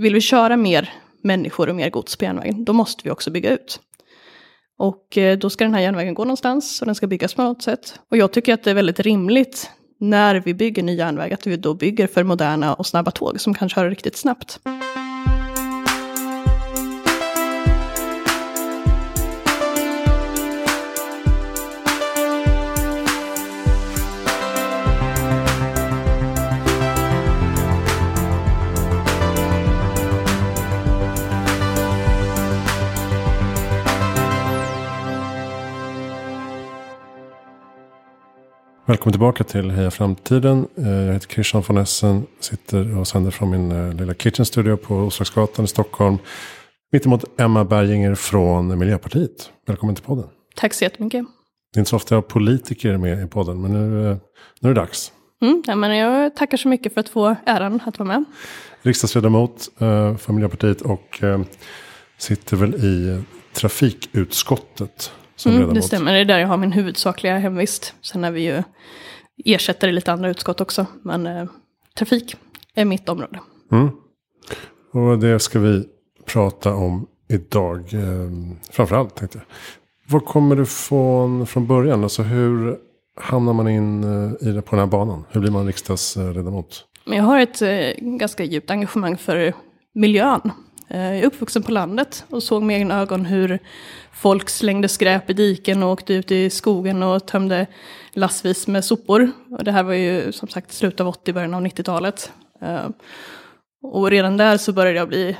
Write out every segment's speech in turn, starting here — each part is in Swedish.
vill vi köra mer människor och mer gods på järnvägen, då måste vi också bygga ut. Och eh, då ska den här järnvägen gå någonstans och den ska byggas på något sätt. Och jag tycker att det är väldigt rimligt när vi bygger ny järnväg att vi då bygger för moderna och snabba tåg som kan köra riktigt snabbt. Välkommen tillbaka till Heja Framtiden. Eh, jag heter Christian von Essen. Sitter och sänder från min eh, lilla kitchen studio på Roslagsgatan i Stockholm. Mittemot Emma Berginger från Miljöpartiet. Välkommen till podden. Tack så jättemycket. Det är inte så ofta jag har politiker med i podden, men nu, eh, nu är det dags. Mm, ja, men jag tackar så mycket för att få äran att vara med. Riksdagsledamot för Miljöpartiet och sitter väl i trafikutskottet som mm, ledamot. Det stämmer, det är där jag har min huvudsakliga hemvist. Sen är vi ju ersättare i lite andra utskott också. Men eh, trafik är mitt område. Mm. Och det ska vi prata om idag. Eh, framförallt tänkte jag. Var kommer du från från början? Alltså hur hamnar man in eh, i det, på den här banan? Hur blir man riksdagsledamot? Jag har ett eh, ganska djupt engagemang för miljön. Eh, jag är uppvuxen på landet och såg med egna ögon hur folk slängde skräp i diken och åkte ut i skogen och tömde lassvis med sopor. Och det här var ju som sagt slutet av 80, början av 90-talet. Eh, och redan där så började jag bli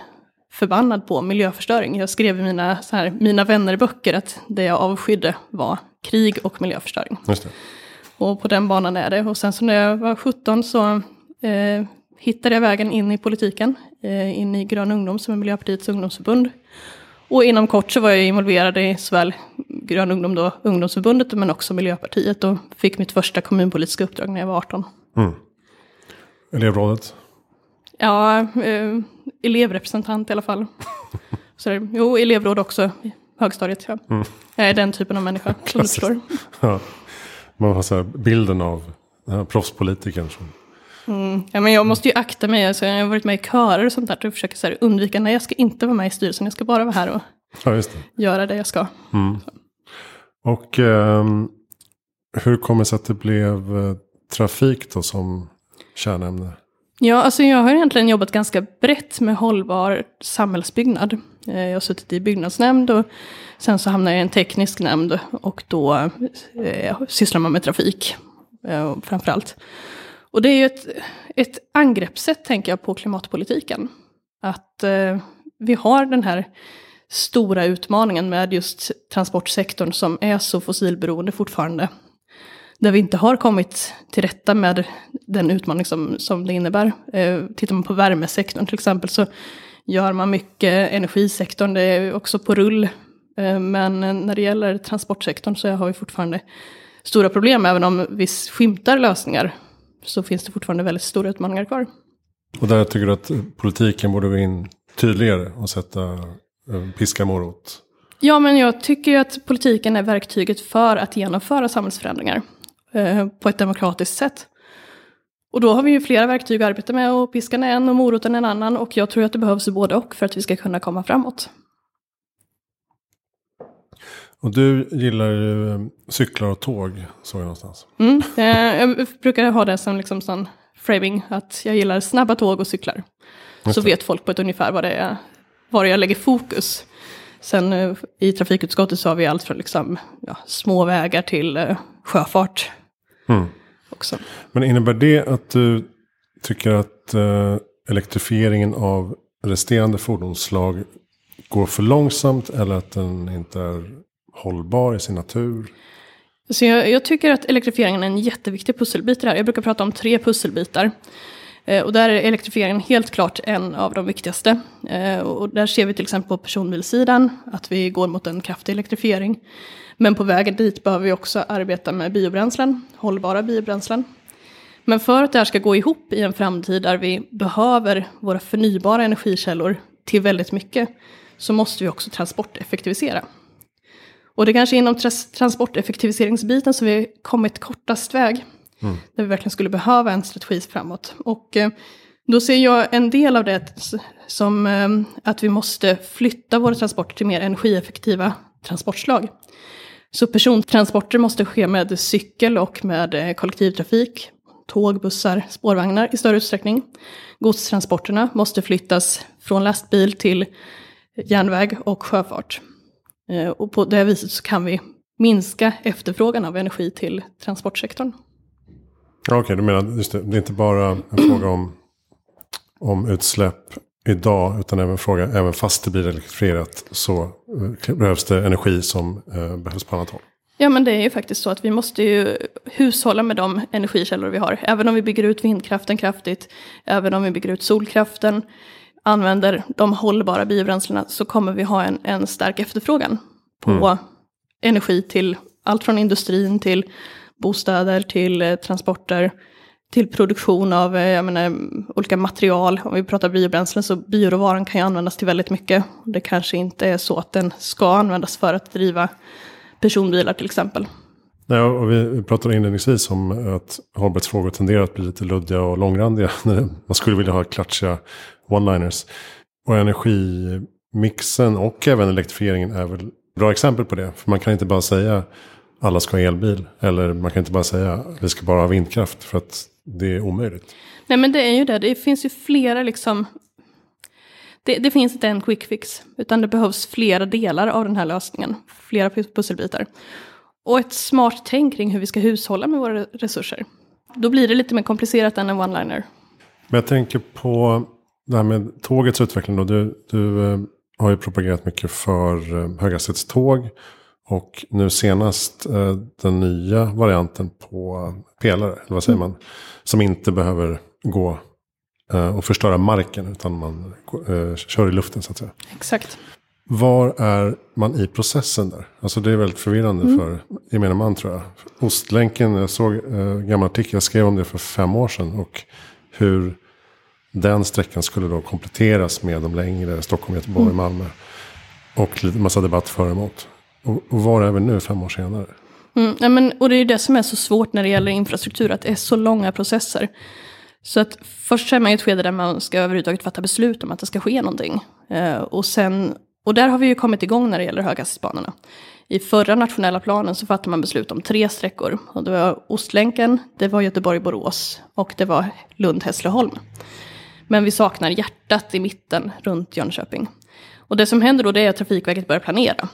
förbannad på miljöförstöring. Jag skrev i mina, så här, mina vännerböcker att det jag avskydde var krig och miljöförstöring. Och på den banan är det. Och sen så när jag var 17 så eh, hittade jag vägen in i politiken, eh, in i Grön ungdom som är Miljöpartiets ungdomsförbund. Och inom kort så var jag involverad i såväl Grön ungdom då, ungdomsförbundet, men också Miljöpartiet och fick mitt första kommunpolitiska uppdrag när jag var 18. Mm. Elevrådet? Ja, eh, elevrepresentant i alla fall. så, jo, elevråd också, högstadiet. Ja. Mm. Jag är den typen av människa, som du förstår. Ja. Man har så bilden av den här proffspolitikern som Mm. Ja, men jag måste ju akta mig. Alltså, jag har varit med i körer och sånt där. Och försöker så här, undvika, nej jag ska inte vara med i styrelsen. Jag ska bara vara här och ja, det. göra det jag ska. Mm. Och eh, hur kommer det sig att det blev eh, trafik då som kärnämne? Ja, alltså jag har egentligen jobbat ganska brett med hållbar samhällsbyggnad. Eh, jag har suttit i byggnadsnämnd och sen så hamnade jag i en teknisk nämnd och då eh, sysslar man med trafik eh, framförallt. Och det är ju ett, ett angreppssätt, tänker jag, på klimatpolitiken. Att eh, vi har den här stora utmaningen med just transportsektorn som är så fossilberoende fortfarande. Där vi inte har kommit till rätta med den utmaning som, som det innebär. Eh, tittar man på värmesektorn till exempel så gör man mycket, energisektorn det är också på rull. Eh, men när det gäller transportsektorn så har vi fortfarande stora problem, även om vi skymtar lösningar så finns det fortfarande väldigt stora utmaningar kvar. Och där tycker du att politiken borde gå in tydligare och sätta eh, piska morot? Ja, men jag tycker att politiken är verktyget för att genomföra samhällsförändringar eh, på ett demokratiskt sätt. Och då har vi ju flera verktyg att arbeta med och piskan är en och moroten en annan och jag tror att det behövs både och för att vi ska kunna komma framåt. Och du gillar ju eh, cyklar och tåg, såg jag någonstans. Mm, eh, jag brukar ha det som liksom sån framing, att jag gillar snabba tåg och cyklar. Så vet folk på ett ungefär vad det är, var jag lägger fokus. Sen eh, i trafikutskottet så har vi allt från liksom, ja, små vägar till sjöfart. Mm. Också. Men innebär det att du tycker att elektrifieringen av resterande fordonsslag går för långsamt eller att den inte är hållbar i sin natur? Så jag, jag, tycker att elektrifieringen är en jätteviktig pusselbit här. Jag brukar prata om tre pusselbitar. Eh, och där är elektrifieringen helt klart en av de viktigaste. Eh, och där ser vi till exempel på personbilsidan att vi går mot en kraftig elektrifiering. Men på vägen dit behöver vi också arbeta med biobränslen, hållbara biobränslen. Men för att det här ska gå ihop i en framtid där vi behöver våra förnybara energikällor till väldigt mycket så måste vi också transporteffektivisera. Och det är kanske inom trans transporteffektiviseringsbiten som vi har kommit kortast väg. Mm. Där vi verkligen skulle behöva en strategi framåt. Och eh, Då ser jag en del av det som eh, att vi måste flytta våra transporter till mer energieffektiva transportslag. Så persontransporter måste ske med cykel och med eh, kollektivtrafik, tåg, bussar, spårvagnar i större utsträckning. Godstransporterna måste flyttas från lastbil till järnväg och sjöfart. Eh, och på det viset så kan vi minska efterfrågan av energi till transportsektorn. Okej, okay, du menar just det, det är inte bara en fråga om, om utsläpp idag, utan även fråga, även fast det blir elektrifierat så eh, behövs det energi som eh, behövs på annat håll. Ja men det är ju faktiskt så att vi måste ju hushålla med de energikällor vi har. Även om vi bygger ut vindkraften kraftigt, även om vi bygger ut solkraften, använder de hållbara biobränslena så kommer vi ha en, en stark efterfrågan på mm. energi till allt från industrin till bostäder, till eh, transporter, till produktion av eh, menar, olika material. Om vi pratar biobränslen så bioråvaran kan ju användas till väldigt mycket. Det kanske inte är så att den ska användas för att driva personbilar till exempel. Nej, och vi pratade inledningsvis om att hållbarhetsfrågor tenderar att bli lite luddiga och långrandiga. Man skulle vilja ha klatschiga one-liners. Och energimixen och även elektrifieringen är väl bra exempel på det. För man kan inte bara säga alla ska ha elbil. Eller man kan inte bara säga vi ska bara ha vindkraft. För att det är omöjligt. Nej men det är ju det. Det finns ju flera liksom. Det, det finns inte en quick fix. Utan det behövs flera delar av den här lösningen. Flera pusselbitar. Och ett smart tänk kring hur vi ska hushålla med våra resurser. Då blir det lite mer komplicerat än en one-liner. Men jag tänker på det här med tågets utveckling. Då. Du, du eh, har ju propagerat mycket för eh, höghastighetståg. Och nu senast eh, den nya varianten på pelare, eller vad säger mm. man? Som inte behöver gå och förstöra marken utan man kör i luften så att säga. Exakt. Var är man i processen där? Alltså det är väldigt förvirrande mm. för gemene man tror jag. Ostlänken, jag såg en gammal artikel, jag skrev om det för fem år sedan. Och hur den sträckan skulle då kompletteras med de längre Stockholm, Göteborg, mm. Malmö. Och lite massa debatt för och emot. Och, och var är vi nu fem år senare? Mm, ja, men, och det är ju det som är så svårt när det gäller infrastruktur, att det är så långa processer. Så att först är man i ett skede där man ska överhuvudtaget fatta beslut om att det ska ske någonting. Eh, och, sen, och där har vi ju kommit igång när det gäller höghastighetsbanorna. I förra nationella planen så fattade man beslut om tre sträckor. Och det var Ostlänken, det var Göteborg-Borås och det var Lund-Hässleholm. Men vi saknar hjärtat i mitten runt Jönköping. Och det som händer då det är att Trafikverket börjar planera.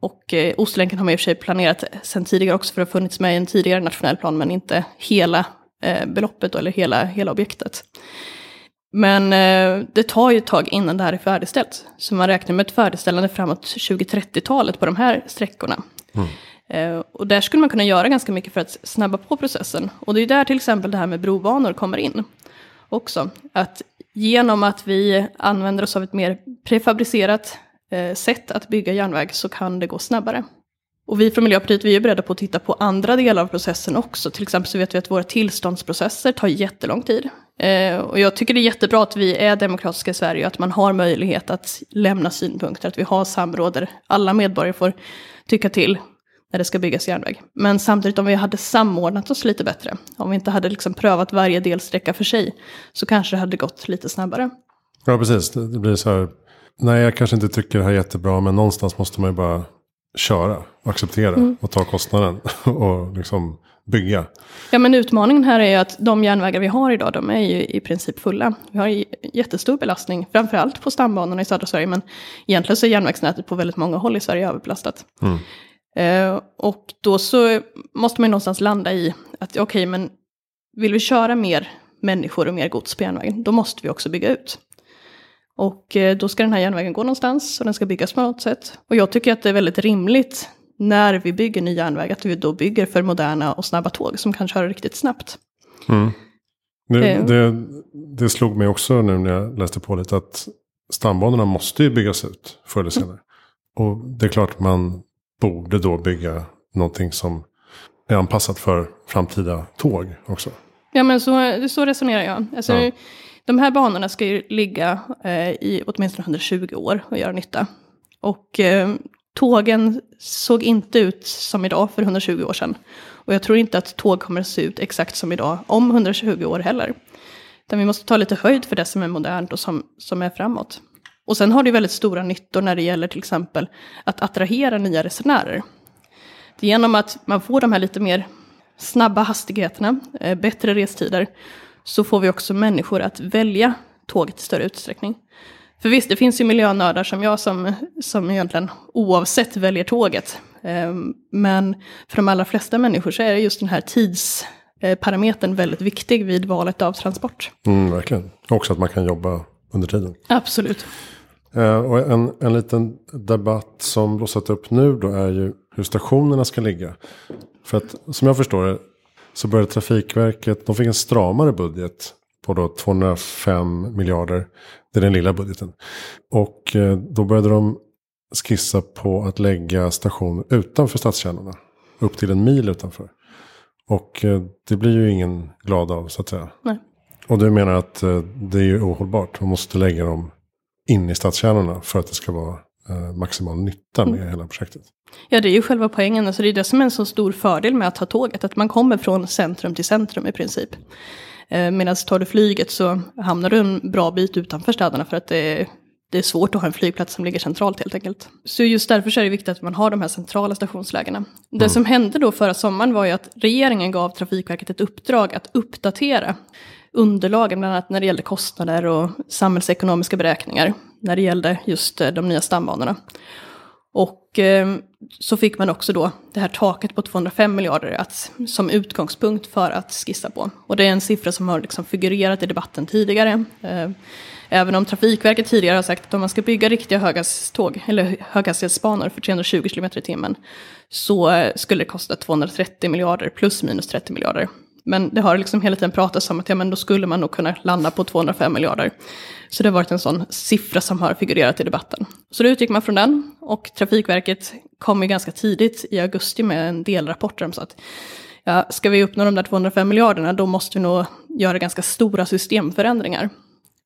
Och eh, Ostlänken har man i och för sig planerat sen tidigare också för att ha funnits med i en tidigare nationell plan men inte hela eh, beloppet då, eller hela, hela objektet. Men eh, det tar ju ett tag innan det här är färdigställt. Så man räknar med ett färdigställande framåt 2030-talet på de här sträckorna. Mm. Eh, och där skulle man kunna göra ganska mycket för att snabba på processen. Och det är där till exempel det här med brobanor kommer in. Också. Att genom att vi använder oss av ett mer prefabricerat eh, sätt att bygga järnväg så kan det gå snabbare. Och vi från Miljöpartiet vi är beredda på att titta på andra delar av processen också. Till exempel så vet vi att våra tillståndsprocesser tar jättelång tid. Eh, och jag tycker det är jättebra att vi är demokratiska i Sverige och att man har möjlighet att lämna synpunkter, att vi har samråd där alla medborgare får tycka till när det ska byggas järnväg. Men samtidigt om vi hade samordnat oss lite bättre, om vi inte hade liksom prövat varje delsträcka för sig, så kanske det hade gått lite snabbare. Ja, precis. Det blir så här nej jag kanske inte tycker det här är jättebra. Men någonstans måste man ju bara köra acceptera mm. och ta kostnaden och liksom bygga. Ja men utmaningen här är ju att de järnvägar vi har idag de är ju i princip fulla. Vi har jättestor belastning, framförallt på stambanorna i södra Sverige. Men egentligen så är järnvägsnätet på väldigt många håll i Sverige överbelastat. Mm. Eh, och då så måste man ju någonstans landa i att okej okay, men vill vi köra mer människor och mer gods på järnvägen, då måste vi också bygga ut. Och eh, då ska den här järnvägen gå någonstans och den ska byggas på något sätt. Och jag tycker att det är väldigt rimligt när vi bygger ny järnväg att vi då bygger för moderna och snabba tåg som kan köra riktigt snabbt. Mm. Det, eh. det, det, slog mig också nu när jag läste på lite att stambanorna måste ju byggas ut förr eller senare. Mm. Och det är klart man borde då bygga någonting som är anpassat för framtida tåg också. Ja men så, så resonerar jag. Alltså, ja. De här banorna ska ju ligga eh, i åtminstone 120 år och göra nytta. Och eh, tågen såg inte ut som idag för 120 år sedan. Och jag tror inte att tåg kommer att se ut exakt som idag om 120 år heller. Utan vi måste ta lite höjd för det som är modernt och som, som är framåt. Och sen har det väldigt stora nyttor när det gäller till exempel att attrahera nya resenärer. Genom att man får de här lite mer snabba hastigheterna, eh, bättre restider, så får vi också människor att välja tåget i större utsträckning. För visst, det finns ju miljönördar som jag som, som egentligen oavsett väljer tåget. Eh, men för de allra flesta människor så är det just den här tidsparametern väldigt viktig vid valet av transport. Mm, verkligen. Också att man kan jobba under tiden. Absolut. Eh, och en, en liten debatt som blossat upp nu då är ju hur stationerna ska ligga. För att som jag förstår det så började Trafikverket, de fick en stramare budget på då 205 miljarder. Det är den lilla budgeten. Och eh, då började de skissa på att lägga stationer utanför stadskärnorna. Upp till en mil utanför. Och eh, det blir ju ingen glad av så att säga. Nej. Och du menar att det är ju ohållbart. Man måste lägga dem in i stadskärnorna för att det ska vara eh, maximal nytta med mm. hela projektet. Ja, det är ju själva poängen. Alltså det är det som är en så stor fördel med att ta tåget. Att man kommer från centrum till centrum i princip. Eh, Medan tar du flyget så hamnar du en bra bit utanför städerna för att det är, det är svårt att ha en flygplats som ligger centralt helt enkelt. Så just därför är det viktigt att man har de här centrala stationslägena. Det mm. som hände då förra sommaren var ju att regeringen gav Trafikverket ett uppdrag att uppdatera underlagen, bland annat när det gällde kostnader och samhällsekonomiska beräkningar, när det gällde just eh, de nya stambanorna. Och ehm, så fick man också då det här taket på 205 miljarder att, som utgångspunkt för att skissa på. Och det är en siffra som har liksom figurerat i debatten tidigare. Ehm, även om Trafikverket tidigare har sagt att om man ska bygga riktiga höghastighetståg, eller höghastighetsbanor för 320 km i timmen, så eh, skulle det kosta 230 miljarder plus minus 30 miljarder. Men det har liksom hela tiden pratats om att ja, men då skulle man nog kunna landa på 205 miljarder. Så det har varit en sån siffra som har figurerat i debatten. Så då utgick man från den och Trafikverket kom ju ganska tidigt i augusti med en delrapport där de sa att ja, ska vi uppnå de där 205 miljarderna då måste vi nog göra ganska stora systemförändringar.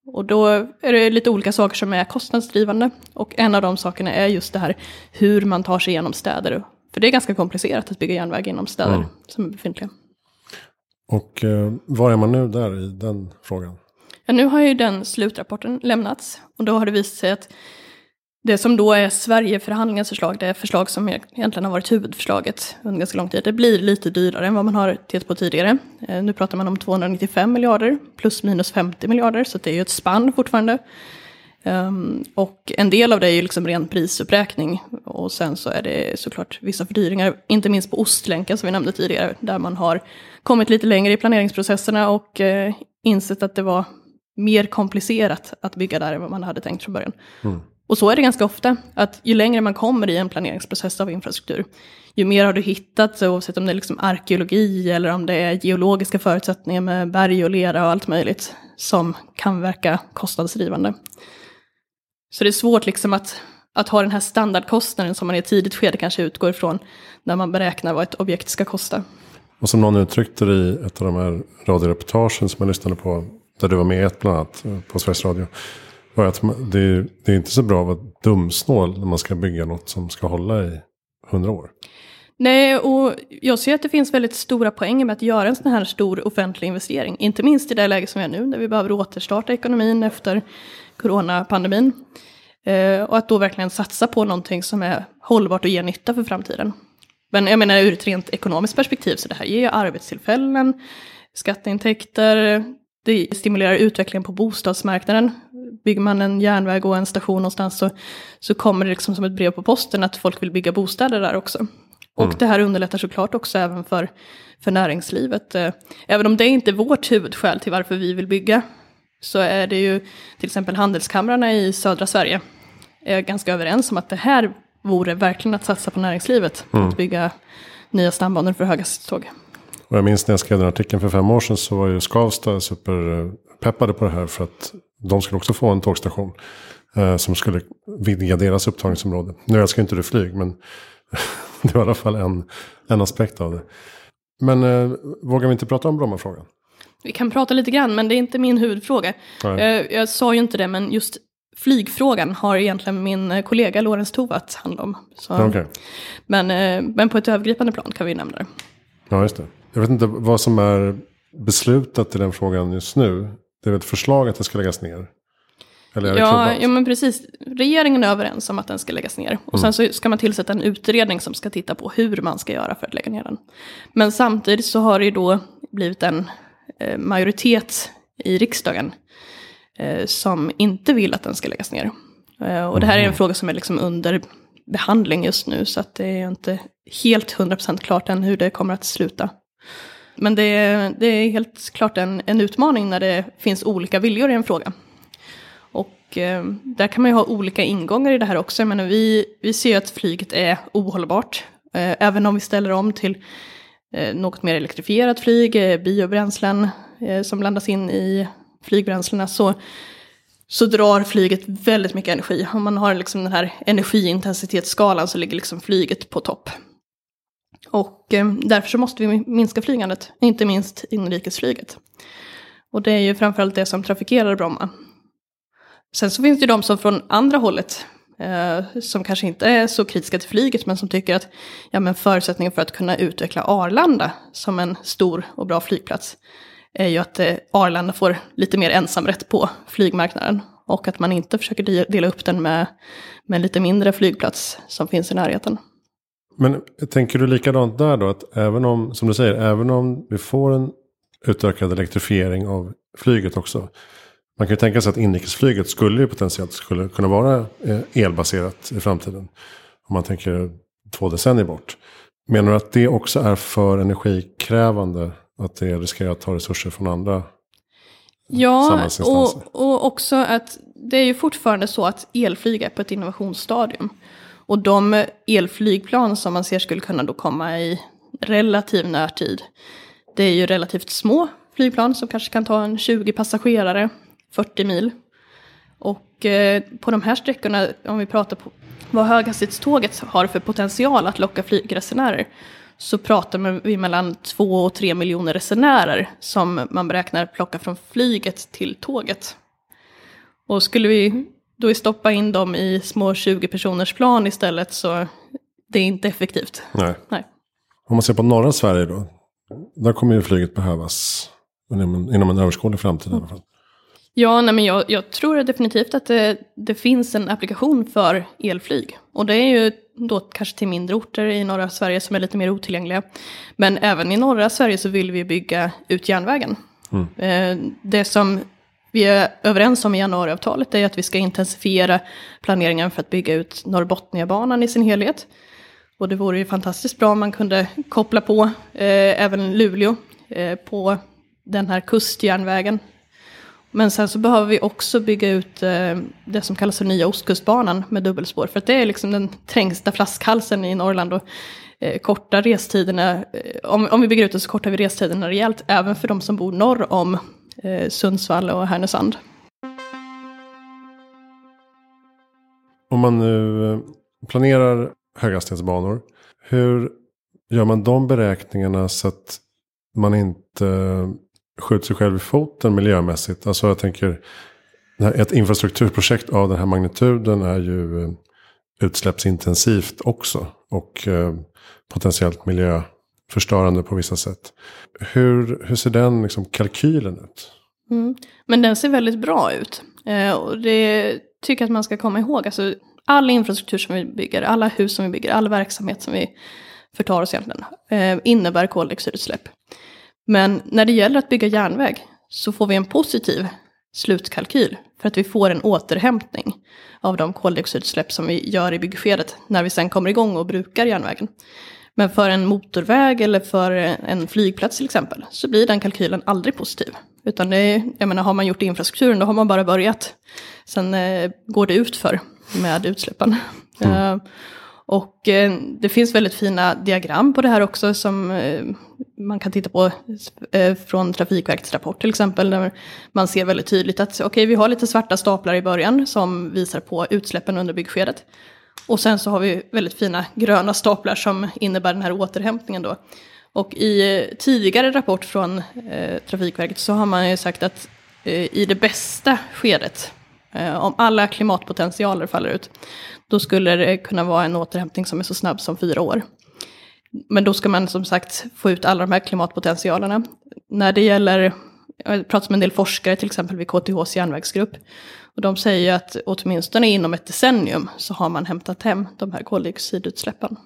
Och då är det lite olika saker som är kostnadsdrivande. Och en av de sakerna är just det här hur man tar sig igenom städer. För det är ganska komplicerat att bygga järnväg inom städer mm. som är befintliga. Och eh, var är man nu där i den frågan? Ja, nu har ju den slutrapporten lämnats och då har det visat sig att det som då är Sverigeförhandlingens förslag, det är förslag som e- egentligen har varit huvudförslaget under ganska lång tid, det blir lite dyrare än vad man har tittat på tidigare. Eh, nu pratar man om 295 miljarder plus minus 50 miljarder, så det är ju ett spann fortfarande. Um, och en del av det är ju liksom ren prisuppräkning. Och sen så är det såklart vissa fördyringar, inte minst på Ostlänken som vi nämnde tidigare, där man har kommit lite längre i planeringsprocesserna och uh, insett att det var mer komplicerat att bygga där än vad man hade tänkt från början. Mm. Och så är det ganska ofta, att ju längre man kommer i en planeringsprocess av infrastruktur, ju mer har du hittat, oavsett om det är liksom arkeologi eller om det är geologiska förutsättningar med berg och lera och allt möjligt, som kan verka kostnadsdrivande. Så det är svårt liksom att, att ha den här standardkostnaden som man i ett tidigt skede kanske utgår ifrån när man beräknar vad ett objekt ska kosta. Och som någon uttryckte det i ett av de här radioreportagen som jag lyssnade på, där du var med i ett bland annat eh, på Sveriges Radio. Var att det, är, det är inte så bra att vara dumsnål när man ska bygga något som ska hålla i hundra år. Nej, och jag ser att det finns väldigt stora poänger med att göra en sån här stor offentlig investering. Inte minst i det läge som vi är nu, där vi behöver återstarta ekonomin efter coronapandemin. Eh, och att då verkligen satsa på någonting som är hållbart och ger nytta för framtiden. Men jag menar ur ett rent ekonomiskt perspektiv, så det här ger ju arbetstillfällen, skatteintäkter, det stimulerar utvecklingen på bostadsmarknaden. Bygger man en järnväg och en station någonstans så, så kommer det liksom som ett brev på posten att folk vill bygga bostäder där också. Och mm. det här underlättar såklart också även för, för näringslivet. Eh, även om det inte är vårt huvudskäl till varför vi vill bygga så är det ju till exempel handelskamrarna i södra Sverige är ganska överens om att det här vore verkligen att satsa på näringslivet. Mm. Att bygga nya stambanor för höghastighetståg. Och jag minns när jag skrev den artikeln för fem år sedan så var ju Skavsta superpeppade på det här för att de skulle också få en tågstation. Eh, som skulle vidga deras upptagningsområde. Nu älskar inte du flyg men det var i alla fall en, en aspekt av det. Men eh, vågar vi inte prata om Brommafrågan? Vi kan prata lite grann, men det är inte min huvudfråga. Jag, eh, jag sa ju inte det, men just flygfrågan har egentligen min eh, kollega Lorentz Tovatt hand om. Så, okay. men, eh, men på ett övergripande plan kan vi nämna det. Ja, just det. Jag vet inte vad som är beslutat i den frågan just nu. det är ett förslag att det ska läggas ner. Eller Ja, ja, men precis. Regeringen är överens om att den ska läggas ner. Och sen så ska man tillsätta en utredning som ska titta på hur man ska göra för att lägga ner den. Men samtidigt så har det ju då blivit en eh, majoritet i riksdagen eh, som inte vill att den ska läggas ner. Eh, och det här är en fråga som är liksom under behandling just nu, så att det är inte helt 100% klart än hur det kommer att sluta. Men det är, det är helt klart en, en utmaning när det finns olika viljor i en fråga. Och eh, där kan man ju ha olika ingångar i det här också. Jag menar, vi, vi ser ju att flyget är ohållbart. Eh, även om vi ställer om till eh, något mer elektrifierat flyg, eh, biobränslen eh, som blandas in i flygbränslena, så, så drar flyget väldigt mycket energi. Om man har liksom den här energiintensitetsskalan så ligger liksom flyget på topp. Och eh, därför så måste vi minska flygandet, inte minst inrikesflyget. Och det är ju framförallt det som trafikerar Bromma. Sen så finns det ju de som från andra hållet, eh, som kanske inte är så kritiska till flyget, men som tycker att ja, men förutsättningen för att kunna utveckla Arlanda som en stor och bra flygplats är ju att eh, Arlanda får lite mer ensamrätt på flygmarknaden. Och att man inte försöker dela upp den med, med lite mindre flygplats som finns i närheten. Men tänker du likadant där då? Att även om, som du säger, även om vi får en utökad elektrifiering av flyget också. Man kan ju tänka sig att inrikesflyget skulle ju potentiellt skulle kunna vara eh, elbaserat i framtiden. Om man tänker två decennier bort. Menar du att det också är för energikrävande? Att det riskerar att ta resurser från andra? Ja, samhällsinstanser. och, och också att det är ju fortfarande så att elflyg är på ett innovationsstadium. Och de elflygplan som man ser skulle kunna då komma i relativ närtid, det är ju relativt små flygplan som kanske kan ta en 20 passagerare, 40 mil. Och eh, på de här sträckorna, om vi pratar på vad höghastighetståget har för potential att locka flygresenärer, så pratar vi mellan 2 och 3 miljoner resenärer som man beräknar plocka från flyget till tåget. Och skulle vi då stoppa in dem i små 20 personers plan istället så det är inte effektivt. Nej. Nej. Om man ser på norra Sverige då. Där kommer ju flyget behövas inom en, inom en överskådlig framtid i alla fall. Ja, nej, men jag, jag tror definitivt att det, det finns en applikation för elflyg. Och det är ju då kanske till mindre orter i norra Sverige som är lite mer otillgängliga. Men även i norra Sverige så vill vi bygga ut järnvägen. Eh, Det som vi är överens om i januariavtalet är att vi ska intensifiera planeringen för att bygga ut Norrbotniabanan i sin helhet. Och det vore ju fantastiskt bra om man kunde koppla på eh, även Luleå eh, på den här kustjärnvägen. Men sen så behöver vi också bygga ut eh, det som kallas för nya Ostkustbanan med dubbelspår. För att det är liksom den trängsta flaskhalsen i Norrland. Och eh, korta restiderna, eh, om, om vi bygger ut det så kortar vi restiderna rejält. Även för de som bor norr om Sundsvall och Härnösand. Om man nu planerar höghastighetsbanor. Hur gör man de beräkningarna så att man inte skjuter sig själv i foten miljömässigt? Alltså jag tänker, ett infrastrukturprojekt av den här magnituden är ju eh, utsläppsintensivt också. Och eh, potentiellt miljöförstörande på vissa sätt. Hur, hur ser den liksom, kalkylen ut? Mm. Men den ser väldigt bra ut. Eh, och det tycker jag att man ska komma ihåg. Alltså, all infrastruktur som vi bygger, alla hus som vi bygger, all verksamhet som vi förtar oss egentligen, eh, innebär koldioxidutsläpp. Men när det gäller att bygga järnväg så får vi en positiv slutkalkyl för att vi får en återhämtning av de koldioxidutsläpp som vi gör i byggskedet när vi sen kommer igång och brukar järnvägen. Men för en motorväg eller för en flygplats till exempel så blir den kalkylen aldrig positiv. Utan det är, jag menar, har man gjort infrastrukturen då har man bara börjat. Sen eh, går det ut för med utsläppen. Eh, och eh, det finns väldigt fina diagram på det här också som eh, man kan titta på eh, från Trafikverkets rapport till exempel. Där man ser väldigt tydligt att okej, vi har lite svarta staplar i början som visar på utsläppen under byggskedet. Och sen så har vi väldigt fina gröna staplar som innebär den här återhämtningen då. Och i eh, tidigare rapport från eh, Trafikverket så har man ju sagt att eh, i det bästa skedet, Eh, om alla klimatpotentialer faller ut, då skulle det kunna vara en återhämtning som är så snabb som fyra år. Men då ska man som sagt få ut alla de här klimatpotentialerna. När det gäller jag har pratat med en del forskare, till exempel vid KTHs järnvägsgrupp. Och de säger att åtminstone inom ett decennium så har man hämtat hem de här koldioxidutsläppen.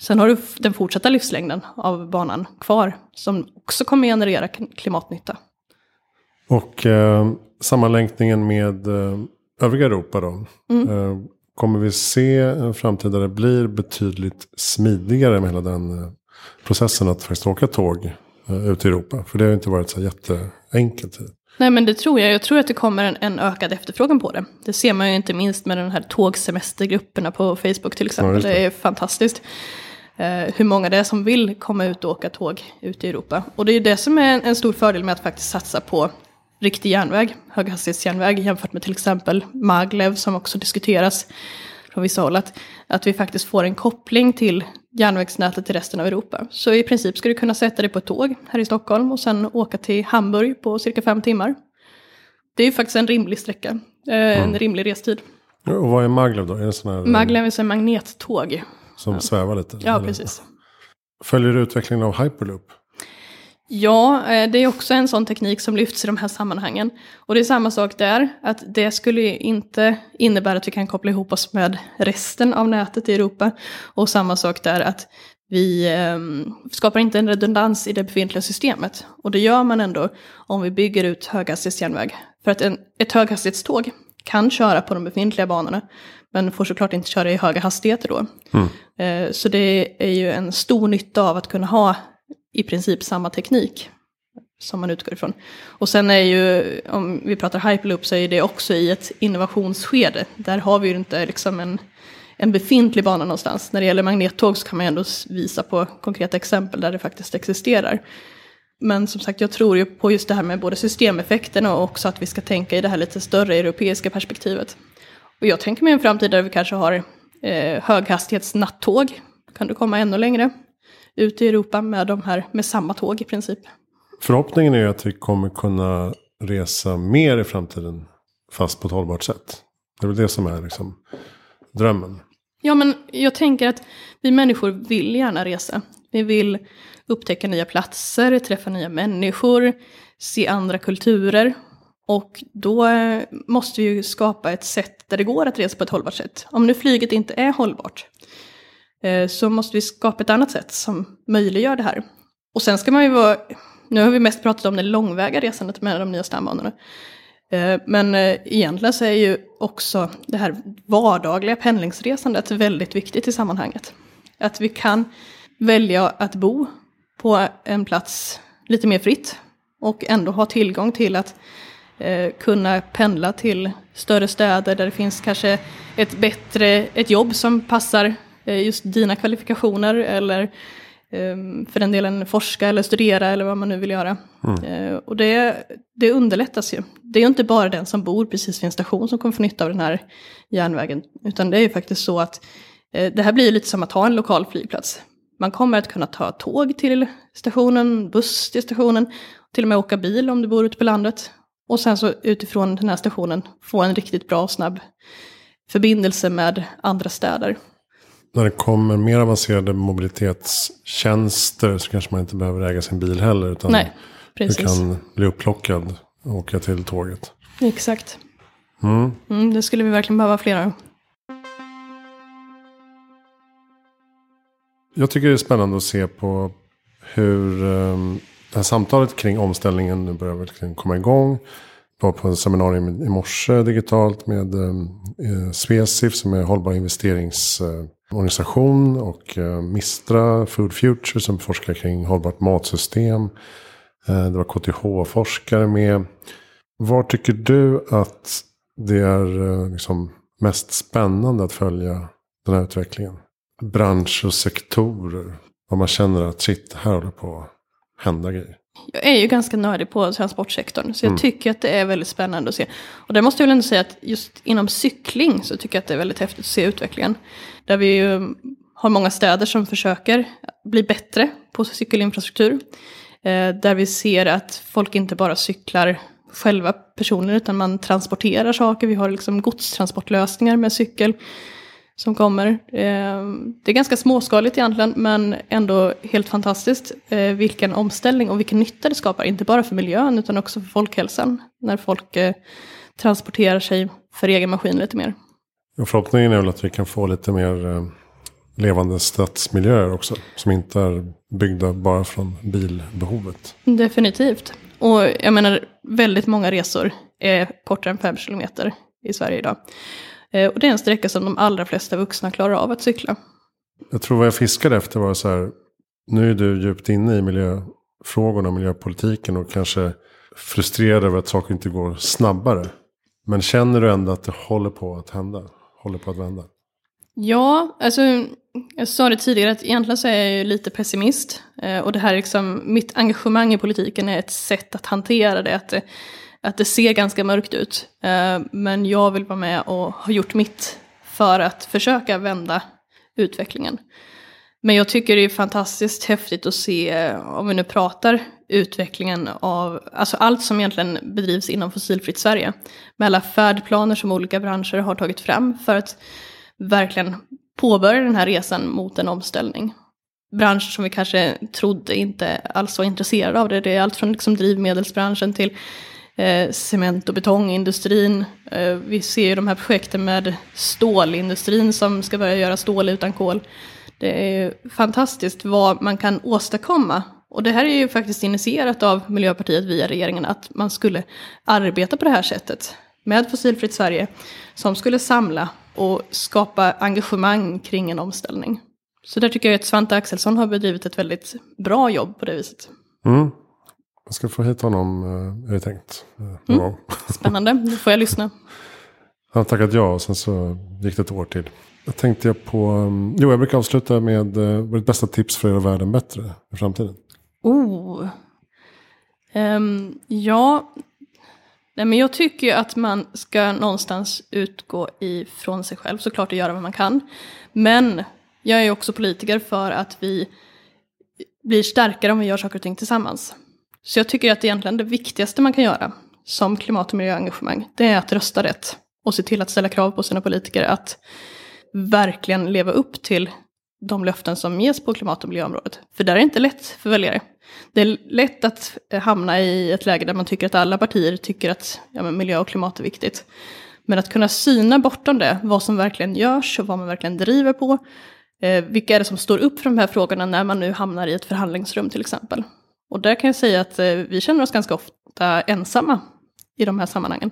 Sen har du den fortsatta livslängden av banan kvar som också kommer generera klimatnytta. Och eh, sammanlänkningen med eh, övriga Europa då? Mm. Eh, kommer vi se en framtid där det blir betydligt smidigare med hela den eh, processen att faktiskt åka tåg ut i Europa? För det har inte varit så jätteenkelt. Nej men det tror jag. Jag tror att det kommer en, en, ökad efterfrågan på det. Det ser man ju inte minst med den här tågsemestergrupperna på Facebook till exempel. Ja, det. det. är fantastiskt. Eh, hur många det är som vill komma ut och åka tåg ut i Europa. Och det är ju det som är en, en stor fördel med att faktiskt satsa på riktig järnväg, höghastighetsjärnväg jämfört med till exempel Maglev som också diskuteras från vissa håll. Att, att vi faktiskt får en koppling till järnvägsnätet i resten av Europa. Så i princip ska du kunna sätta dig på ett tåg här i Stockholm och sen åka till Hamburg på cirka fem timmar. Det är ju faktiskt en rimlig sträcka, eh, en mm. rimlig restid. Och vad är Maglev då? Är det sån här, Maglev är en magnettåg. Som ja. svävar lite? Ja, eller? precis. Följer du utvecklingen av Hyperloop? Ja, eh, det är också en sån teknik som lyfts i de här sammanhangen. Och det är samma sak där, att det skulle inte innebära att vi kan koppla ihop oss med resten av nätet i Europa. Och samma sak där, att vi eh, skapar inte en redundans i det befintliga systemet. Och det gör man ändå om vi bygger ut höghastighetsjärnväg. För att en, ett höghastighetståg kan köra på de befintliga banorna, men får såklart inte köra i höga hastigheter då. Mm. Eh, så det är ju en stor nytta av att kunna ha i princip samma teknik som man utgår ifrån. Och sen är ju, om vi pratar hyperloop, så är det också i ett innovationsskede. Där har vi ju inte liksom en, en befintlig bana någonstans. När det gäller magnettåg så kan man ändå visa på konkreta exempel där det faktiskt existerar. Men som sagt, jag tror ju på just det här med både systemeffekterna och också att vi ska tänka i det här lite större europeiska perspektivet. Och jag tänker mig en framtid där vi kanske har eh, höghastighetsnattåg. Kan du komma ännu längre? Ut i Europa med, de här, med samma tåg i princip. Förhoppningen är att vi kommer kunna resa mer i framtiden fast på ett hållbart sätt. Det är väl det som är liksom drömmen. Ja, men jag tänker att vi människor vill gärna resa. Vi vill upptäcka nya platser, träffa nya människor, se andra kulturer. Och då måste vi ju skapa ett sätt där det går att resa på ett hållbart sätt. Om nu flyget inte är hållbart, Eh, Eh, så måste vi skapa ett annat sätt som möjliggör det här. Och sen ska man ju vara, nu har vi mest pratat om det långväga resandet med de nya stambanorna. Eh, men eh, egentligen så är ju också det här vardagliga pendlingsresandet väldigt viktigt i sammanhanget. Att vi kan välja att bo på en plats lite mer fritt och ändå ha tillgång till att kunna pendla till större städer där det finns kanske ett bättre, ett jobb som passar just dina kvalifikationer eller ehm, för den delen forska eller studera eller vad man nu vill göra. Mm. Eh, och det, det underlättas ju. Det är ju inte bara den som bor precis vid en station som kommer få nytta av den här järnvägen. Utan det är ju faktiskt så att eh, det här blir lite som att ha en lokal flygplats. Man kommer att kunna ta tåg till stationen, buss till stationen, till och med åka bil om du bor ute på landet. Och sen så utifrån den här stationen få en riktigt bra och snabb förbindelse med andra städer när det kommer mer avancerade mobilitetstjänster så kanske man inte behöver äga sin bil heller. Utan Nej, precis. du kan bli upplockad och åka till tåget. Exakt. Mm. Mm, det skulle vi verkligen behöva flera. Jag tycker det är spännande att se på hur um, det här samtalet kring omställningen nu börjar verkligen komma igång. Jag var på en seminarium i morse digitalt med um, Svesif som är hållbar investerings... Uh, organisation och eh, Mistra Food Future som forskar kring hållbart matsystem. Eh, det var KTH-forskare med. Var tycker du att det är eh, liksom mest spännande att följa den här utvecklingen? Bransch och sektorer. Vad man känner att shit, här håller på att hända grejer. Jag är ju ganska nördig på transportsektorn, så jag mm. tycker att det är väldigt spännande att se. Och där måste jag väl ändå säga att just inom cykling så tycker jag att det är väldigt häftigt att se utvecklingen. Där vi ju har många städer som försöker bli bättre på cykelinfrastruktur. Eh, där vi ser att folk inte bara cyklar själva personer utan man transporterar saker. Vi har liksom godstransportlösningar med cykel. Som kommer. Eh, det är ganska småskaligt egentligen men ändå helt fantastiskt eh, vilken omställning och vilken nytta det skapar. Inte bara för miljön utan också för folkhälsan. När folk eh, transporterar sig för egen maskin lite mer. Och förhoppningen är väl att vi kan få lite mer levande stadsmiljöer också. Som inte är byggda bara från bilbehovet. Definitivt. Och jag menar väldigt många resor är kortare än fem kilometer i Sverige idag. Eh, och det är en sträcka som de allra flesta vuxna klarar av att cykla. Jag tror vad jag fiskade efter var så här. Nu är du djupt inne i miljöfrågorna och miljöpolitiken och kanske frustrerad över att saker inte går snabbare. Men känner du ändå att det håller på att hända? Håller på att vända? Ja, alltså jag sa det tidigare att egentligen så är jag ju lite pessimist. Eh, och det här liksom, mitt engagemang i politiken är ett sätt att hantera det. Att att det ser ganska mörkt ut. Eh, men jag vill vara med och ha gjort mitt för att försöka vända utvecklingen. Men jag tycker det är fantastiskt häftigt att se, eh, om vi nu pratar utvecklingen av, alltså allt som egentligen bedrivs inom fossilfritt Sverige. Med alla färdplaner som olika branscher har tagit fram för att verkligen påbörja den här resan mot en omställning. Branscher som vi kanske trodde inte alls var intresserade av det. Det är allt från liksom drivmedelsbranschen till Eh, cement och betongindustrin. Eh, vi ser ju de här projekten med stålindustrin som ska börja göra stål utan kol. Det är fantastiskt vad man kan åstadkomma. Och det här är ju faktiskt initierat av Miljöpartiet via regeringen att man skulle arbeta på det här sättet med Fossilfritt Sverige som skulle samla och skapa engagemang kring en omställning. Så där tycker jag att Svante Axelsson har bedrivit ett väldigt bra jobb på det viset. Mm. Jag ska få hit honom, eh, är det tänkt. Eh, mm. Spännande, nu får jag lyssna. Han har tackat ja och sen så gick det ett år till. Jag tänkte jag på, mm, jo jag brukar avsluta med, eh, vad är ditt bästa tips för att göra världen bättre i framtiden? Oh. Um, ja, Nej, men jag tycker ju att man ska någonstans utgå ifrån sig själv såklart och göra vad man kan. Men jag är också politiker för att vi blir starkare om vi gör saker och ting tillsammans. Så jag tycker att egentligen det viktigaste man kan göra som klimat och miljöengagemang, det är att rösta rätt. Och se till att ställa krav på sina politiker att verkligen leva upp till de löften som ges på klimat och miljöområdet. För där är det inte lätt för väljare. Det är lätt att eh, hamna i ett läge där man tycker att alla partier tycker att ja, miljö och klimat är viktigt. Men att kunna syna bortom det, vad som verkligen görs och vad man verkligen driver på. Eh, vilka är det som står upp för de här frågorna när man nu hamnar i ett förhandlingsrum till exempel. Och där kan jag säga att eh, vi känner oss ganska ofta ensamma i de här sammanhangen.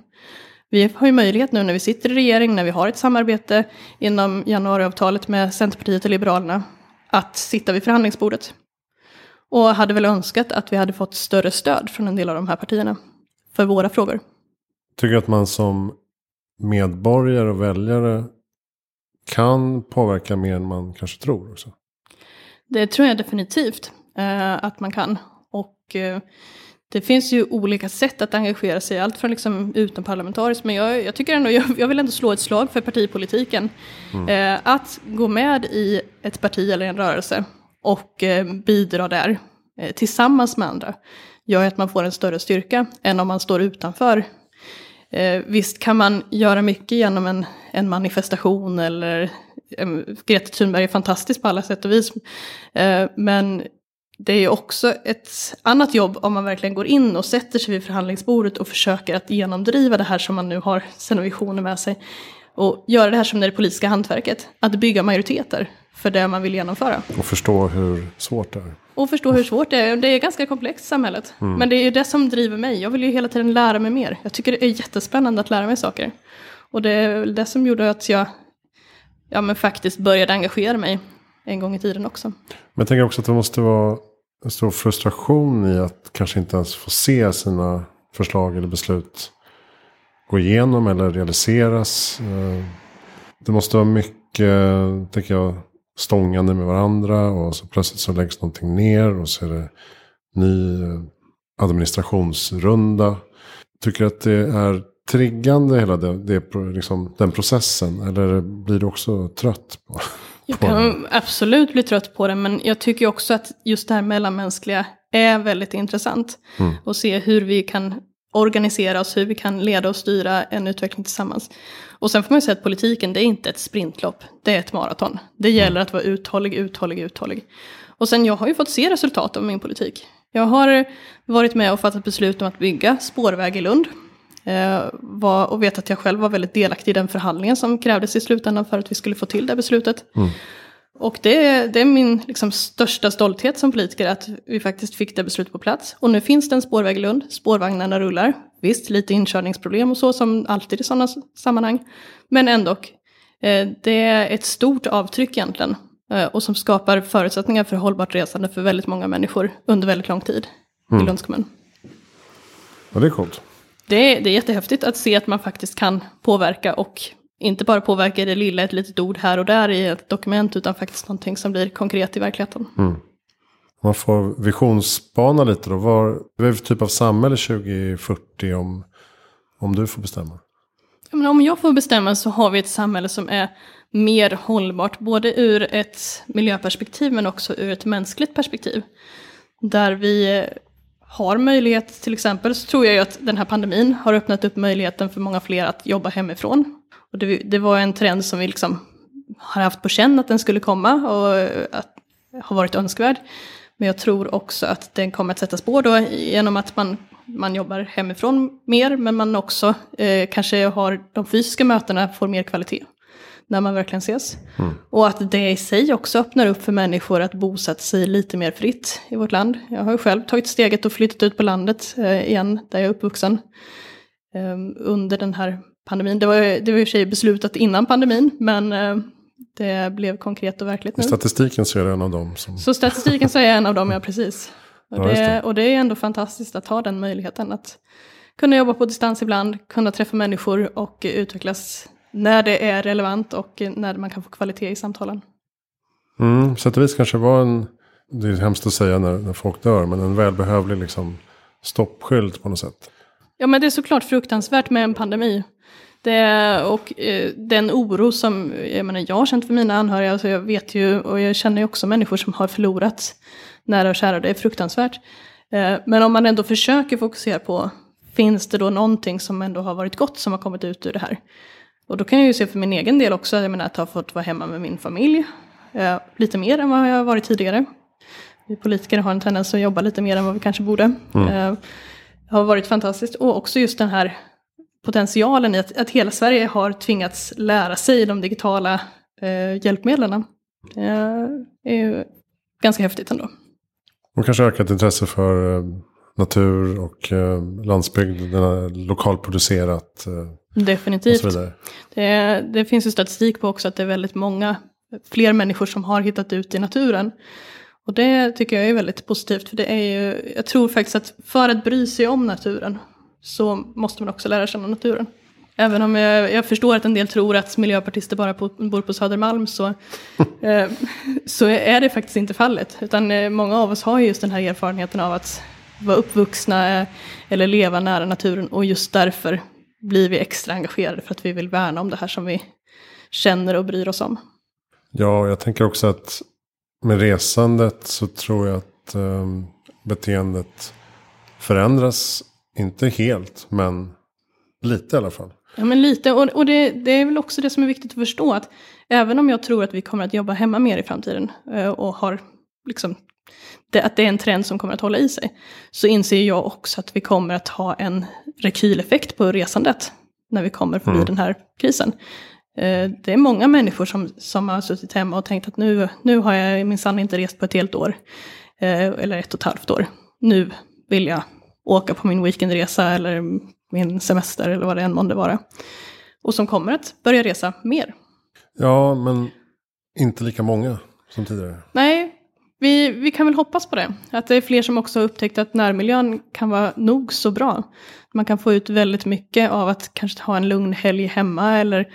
Vi har ju möjlighet nu när vi sitter i regering, när vi har ett samarbete inom januariavtalet med Centerpartiet och Liberalerna, att sitta vid förhandlingsbordet. Och hade väl önskat att vi hade fått större stöd från en del av de här partierna för våra frågor. Tycker att man som medborgare och väljare kan påverka mer än man kanske tror också? Det tror jag definitivt eh, att man kan. Eh, det finns ju olika sätt att engagera sig, allt från liksom utomparlamentariskt, men jag, jag tycker ändå, jag, jag, vill ändå slå ett slag för partipolitiken. Mm. Eh, att gå med i ett parti eller en rörelse och eh, bidra där eh, tillsammans med andra gör att man får en större styrka än om man står utanför. Eh, visst kan man göra mycket genom en, en manifestation eller eh, Greta Thunberg är fantastisk på alla sätt och vis. Men det är ju också ett annat jobb om man verkligen går in och sätter sig vid förhandlingsbordet och försöker att genomdriva det här som man nu har sina visioner med sig. Och göra det här som det, politiska hantverket, att bygga majoriteter för det man vill genomföra. Och förstå hur svårt det är. Och förstå hur svårt det är. Det är ganska komplext samhället. Mm. Men det är ju det som driver mig. Jag vill ju hela tiden lära mig mer. Jag tycker det är jättespännande att lära mig saker. Och det är väl det som gjorde att jag ja, men faktiskt började engagera mig en gång i tiden också. Men jag tänker också att det måste vara en stor frustration i att kanske inte ens få se sina förslag eller beslut gå igenom eller realiseras. Eh, det måste vara mycket, tänker jag, stångande med varandra och så plötsligt så läggs någonting ner och så är det ny eh, administrationsrunda. Tycker att det är triggande hela det, det, liksom, den processen? Eller blir du också trött på, jag kan absolut bli trött på det, men jag tycker också att just det här mellanmänskliga är väldigt intressant. Mm. Och se hur vi kan organisera oss, hur vi kan leda och styra en utveckling tillsammans. Och sen får man ju säga att politiken, det är inte ett sprintlopp, det är ett maraton. Det gäller att vara uthållig, uthållig, uthållig. Och sen jag har ju fått se resultat av min politik. Jag har varit med och fattat beslut om att bygga spårväg i Lund. Eh, var, och vet att jag själv var väldigt delaktig i den förhandlingen som krävdes i slutändan för att vi skulle få till det beslutet. Mm. Och det, det, är min liksom, största stolthet som politiker att vi faktiskt fick det beslutet på plats. Och nu finns det en spårväg i Lund, spårvagnarna rullar. Visst, lite inkörningsproblem och så som alltid i sådana sammanhang. Men ändå, eh, det är ett stort avtryck egentligen. Eh, och som skapar förutsättningar för hållbart resande för väldigt många människor under väldigt lång tid mm. i Lunds kommun. Ja, det är coolt. Det är, det är jättehäftigt att se att man faktiskt kan påverka och inte bara påverka det lilla, ett litet ord här och där i ett dokument, utan faktiskt någonting som blir konkret i verkligheten. Mm. Man får visionsspana lite då. Vad är för typ av samhälle 2040 om, om du får bestämma? Men om jag får bestämma så har vi ett samhälle som är mer hållbart, både ur ett miljöperspektiv men också ur ett mänskligt perspektiv. Där vi har möjlighet, till exempel så tror jag ju att den här pandemin har öppnat upp möjligheten för många fler att jobba hemifrån. Och det, det var en trend som vi liksom har haft på känn att den skulle komma och eh, att har varit önskvärd. Men jag tror också att den kommer att sätta spår då genom att man, man jobbar hemifrån mer, men man också eh, kanske har de fysiska mötena får mer kvalitet när man verkligen ses. Mm. Och att det i sig också öppnar upp för människor att bosätta sig lite mer fritt i vårt land. Jag har ju själv tagit steget och flyttat ut på landet eh, igen, där jag är uppvuxen. Eh, under den här pandemin. Det var, det var i och för sig beslutat innan pandemin, men eh, det blev konkret och verkligt nu. Statistiken så är det en av dem som... Så statistiken så är jag en av dem, ja precis. Och, ja, det, och det är ändå fantastiskt att ha den möjligheten att kunna jobba på distans ibland, kunna träffa människor och utvecklas när det är relevant och när man kan få kvalitet i samtalen. Mm, sätt och vis kanske var en, det är hemskt att säga när, när folk dör, men en välbehövlig liksom stoppskylt på något sätt. Ja men det är såklart fruktansvärt med en pandemi. Det, och eh, den oro som jag, menar, jag har känt för mina anhöriga, alltså jag vet ju och jag känner ju också människor som har förlorat nära och kära, det är fruktansvärt. Eh, men om man ändå försöker fokusera på, finns det då någonting som ändå har varit gott som har kommit ut ur det här? Och då kan jag ju se för min egen del också, jag menar att ha fått vara hemma med min familj, eh, lite mer än vad jag har varit tidigare. Vi politiker har en tendens att jobba lite mer än vad vi kanske borde. Mm. Eh, har varit fantastiskt. Och också just den här potentialen i att, att hela Sverige har tvingats lära sig de digitala eh, hjälpmedlen. Det är ju ganska häftigt ändå. Och kanske ökat intresse för eh, natur och eh, landsbygd, lokalproducerat. Eh, Definitivt. Det, det, finns ju statistik på också att det är väldigt många fler människor som har hittat ut i naturen. Och det tycker jag är väldigt positivt, för det är ju, jag tror faktiskt att för att bry sig om naturen så måste man också lära känna naturen. Även om jag, jag förstår att en del tror att miljöpartister bara på, bor på Södermalm så, eh, så är det faktiskt inte fallet. Utan eh, många av oss har just den här erfarenheten av att vara uppvuxna eh, eller leva nära naturen och just därför blir vi extra engagerade för att vi vill värna om det här som vi känner och bryr oss om. Ja, jag tänker också att med resandet så tror jag att eh, beteendet förändras inte helt, men lite i alla fall. Ja, men lite. Och, och det, det, är väl också det som är viktigt att förstå. Att även om jag tror att vi kommer att jobba hemma mer i framtiden eh, och har liksom det, att det är en trend som kommer att hålla i sig. Så inser jag också att vi kommer att ha en rekyleffekt på resandet när vi kommer förbi mm. den här krisen. Eh, det är många människor som, som har suttit hemma och tänkt att nu, nu har jag minsann inte rest på ett helt år. Eh, eller ett och ett halvt år. Nu vill jag åka på min weekendresa eller min semester eller vad det än månde vara. Och som kommer att börja resa mer. Ja, men inte lika många som tidigare. Nej, vi, vi kan väl hoppas på det. Att det är fler som också har upptäckt att närmiljön kan vara nog så bra. Man kan få ut väldigt mycket av att kanske ha en lugn helg hemma eller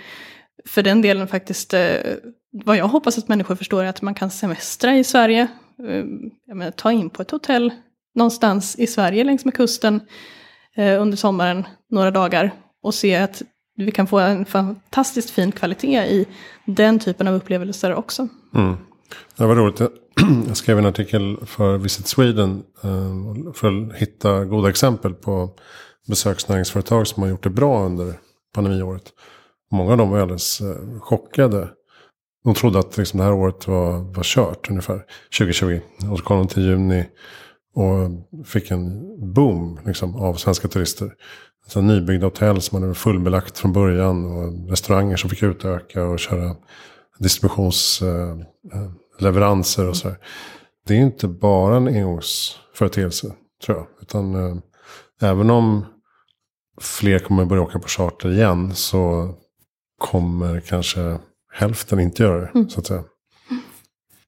för den delen faktiskt, eh, vad jag hoppas att människor förstår är att man kan semestra i Sverige. Eh, menar, ta in på ett hotell någonstans i Sverige längs med kusten eh, under sommaren några dagar och se att vi kan få en fantastiskt fin kvalitet i den typen av upplevelser också. Mm. Det var roligt. Jag skrev en artikel för Visit Sweden eh, för att hitta goda exempel på besöksnäringsföretag som har gjort det bra under pandemiåret. Många av dem var alldeles eh, chockade. De trodde att liksom, det här året var, var kört ungefär. 2020. Och så kom de till juni och fick en boom liksom, av svenska turister. Alltså, nybyggda hotell som hade fullbelagt från början. Och restauranger som fick utöka och köra distributions... eh, eh och så. Det är inte bara en engångsföreteelse tror jag. Utan eh, även om fler kommer börja åka på charter igen så kommer kanske hälften inte göra det. Mm. Så att säga.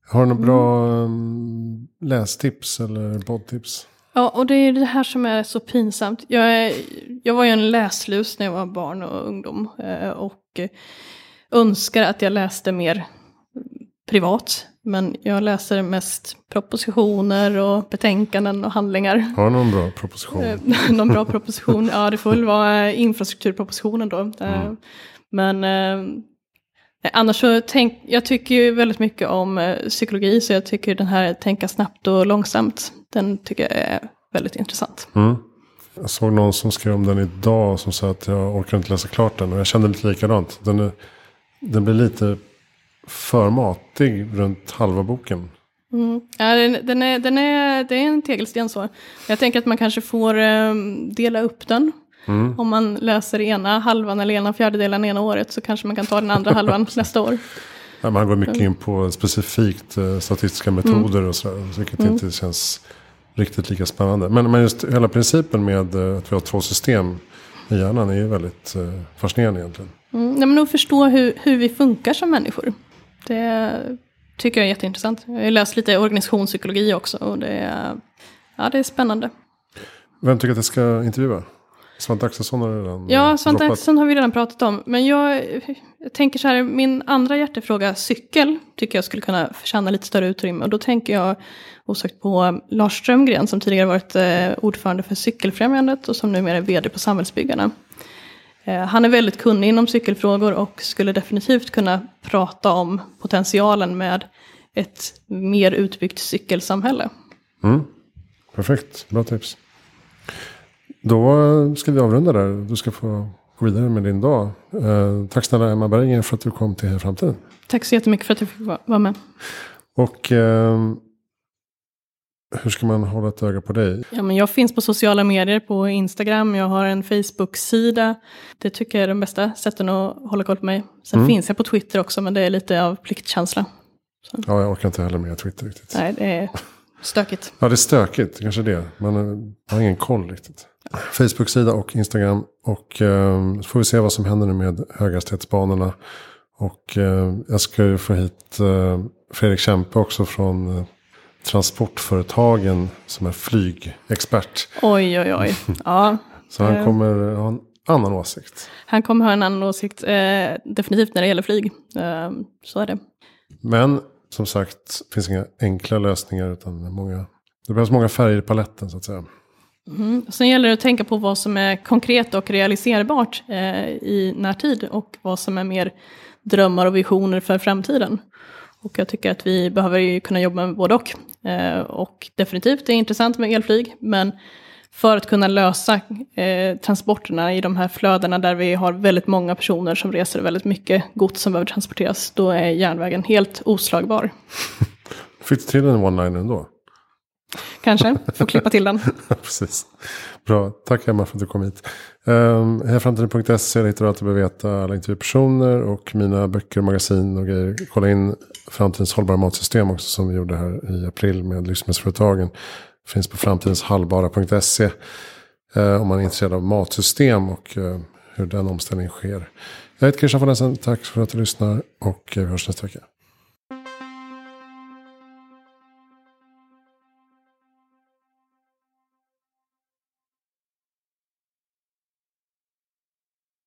Har du några bra um, lästips eller poddtips? Ja, och det är det här som är så pinsamt. Jag, är, jag var ju en läslus när jag var barn och ungdom. Eh, och önskar att jag läste mer privat. Men jag läser mest propositioner och betänkanden och handlingar. Har du någon bra proposition? Eh, någon bra proposition? Ja, det får väl vara infrastrukturpropositionen då. Eh, mm. Men eh, annars så tänk, jag tycker ju väldigt mycket om eh, psykologi, så jag tycker den här tänka snabbt och långsamt, den tycker jag är väldigt intressant. Mm. Jag såg någon som skrev om den idag som sa att jag orkar inte läsa klart den. Och jag kände lite likadant. Den, är, den blir lite för matig runt halva boken. Mm. Ja, den, den, är, den är, det är en tegelsten så. Jag tänker att man kanske får um, dela upp den. Mm. Om man läser ena halvan eller ena fjärdedelen ena året så kanske man kan ta den andra halvan nästa år. Ja, man går mycket in på specifikt uh, statistiska metoder mm. och sådär. Vilket mm. inte känns riktigt lika spännande. Men, men just hela principen med uh, att vi har två system i hjärnan är ju väldigt uh, fascinerande egentligen. Mm. Ja, men att förstå hur, hur vi funkar som människor. Det tycker jag är jätteintressant. Jag har läst lite organisationspsykologi också och det är, ja, det är spännande. Vem tycker att jag ska intervjua? Svante Axelsson har redan Ja, Svante Axelsson har vi redan pratat om. Men jag, jag, tänker så här, min andra hjärtefråga, cykel, tycker jag skulle kunna förtjäna lite större utrymme. Och då tänker jag osökt på Lars Strömgren som tidigare varit eh, ordförande för Cykelfrämjandet och som numera är vd på Samhällsbyggarna. Eh, han är väldigt kunnig inom cykelfrågor och skulle definitivt kunna prata om potentialen med ett mer utbyggt cykelsamhälle. Mm. Perfekt, bra tips. Då ska vi avrunda där. Du ska få gå vidare med din dag. Eh, tack snälla Emma Berggren för att du kom till Framtiden. Tack så jättemycket för att jag fick vara med. Och eh, hur ska man hålla ett öga på dig? Ja, men jag finns på sociala medier, på Instagram, jag har en Facebook-sida. Det tycker jag är de bästa sätten att hålla koll på mig. Sen mm. finns jag på Twitter också, men det är lite av pliktkänsla. Så. Ja, jag orkar inte heller med Twitter riktigt. Nej, det är stökigt. ja, det är stökigt, kanske det. Man har ingen koll riktigt. Facebook-sida och Instagram. Och eh, så får vi se vad som händer nu med höghastighetsbanorna. Och eh, jag ska ju få hit eh, Fredrik Kempe också från eh, transportföretagen som är flygexpert. Oj, oj, oj. Ja. Så han kommer ha en annan åsikt. Han kommer ha en annan åsikt, eh, definitivt när det gäller flyg. Eh, så är det. Men som sagt, det finns inga enkla lösningar utan många, det behövs många färger i paletten så att säga. Mm. Sen gäller det att tänka på vad som är konkret och realiserbart eh, i närtid och vad som är mer drömmar och visioner för framtiden. Och jag tycker att vi behöver kunna jobba med både och. Eh, och definitivt, det är intressant med elflyg, men för att kunna lösa eh, transporterna i de här flödena där vi har väldigt många personer som reser väldigt mycket gods som behöver transporteras, då är järnvägen helt oslagbar. Fick du till en one-liner ändå? Kanske, får klippa till den. Precis. Bra, tack Emma för att du kom hit. Ehm, um, Härframtiden.se hittar du allt du behöver veta alla intervjupersoner och mina böcker, magasin och grejer. Kolla in Framtidens hållbara matsystem också som vi gjorde här i april med livsmedelsföretagen. Finns på framtidenshallbara.se uh, eh, om man är intresserad av matsystem och uh, hur den omställningen sker. Jag heter Christian von Essen, tack för att du lyssnar och eh, vi hörs nästa vecka.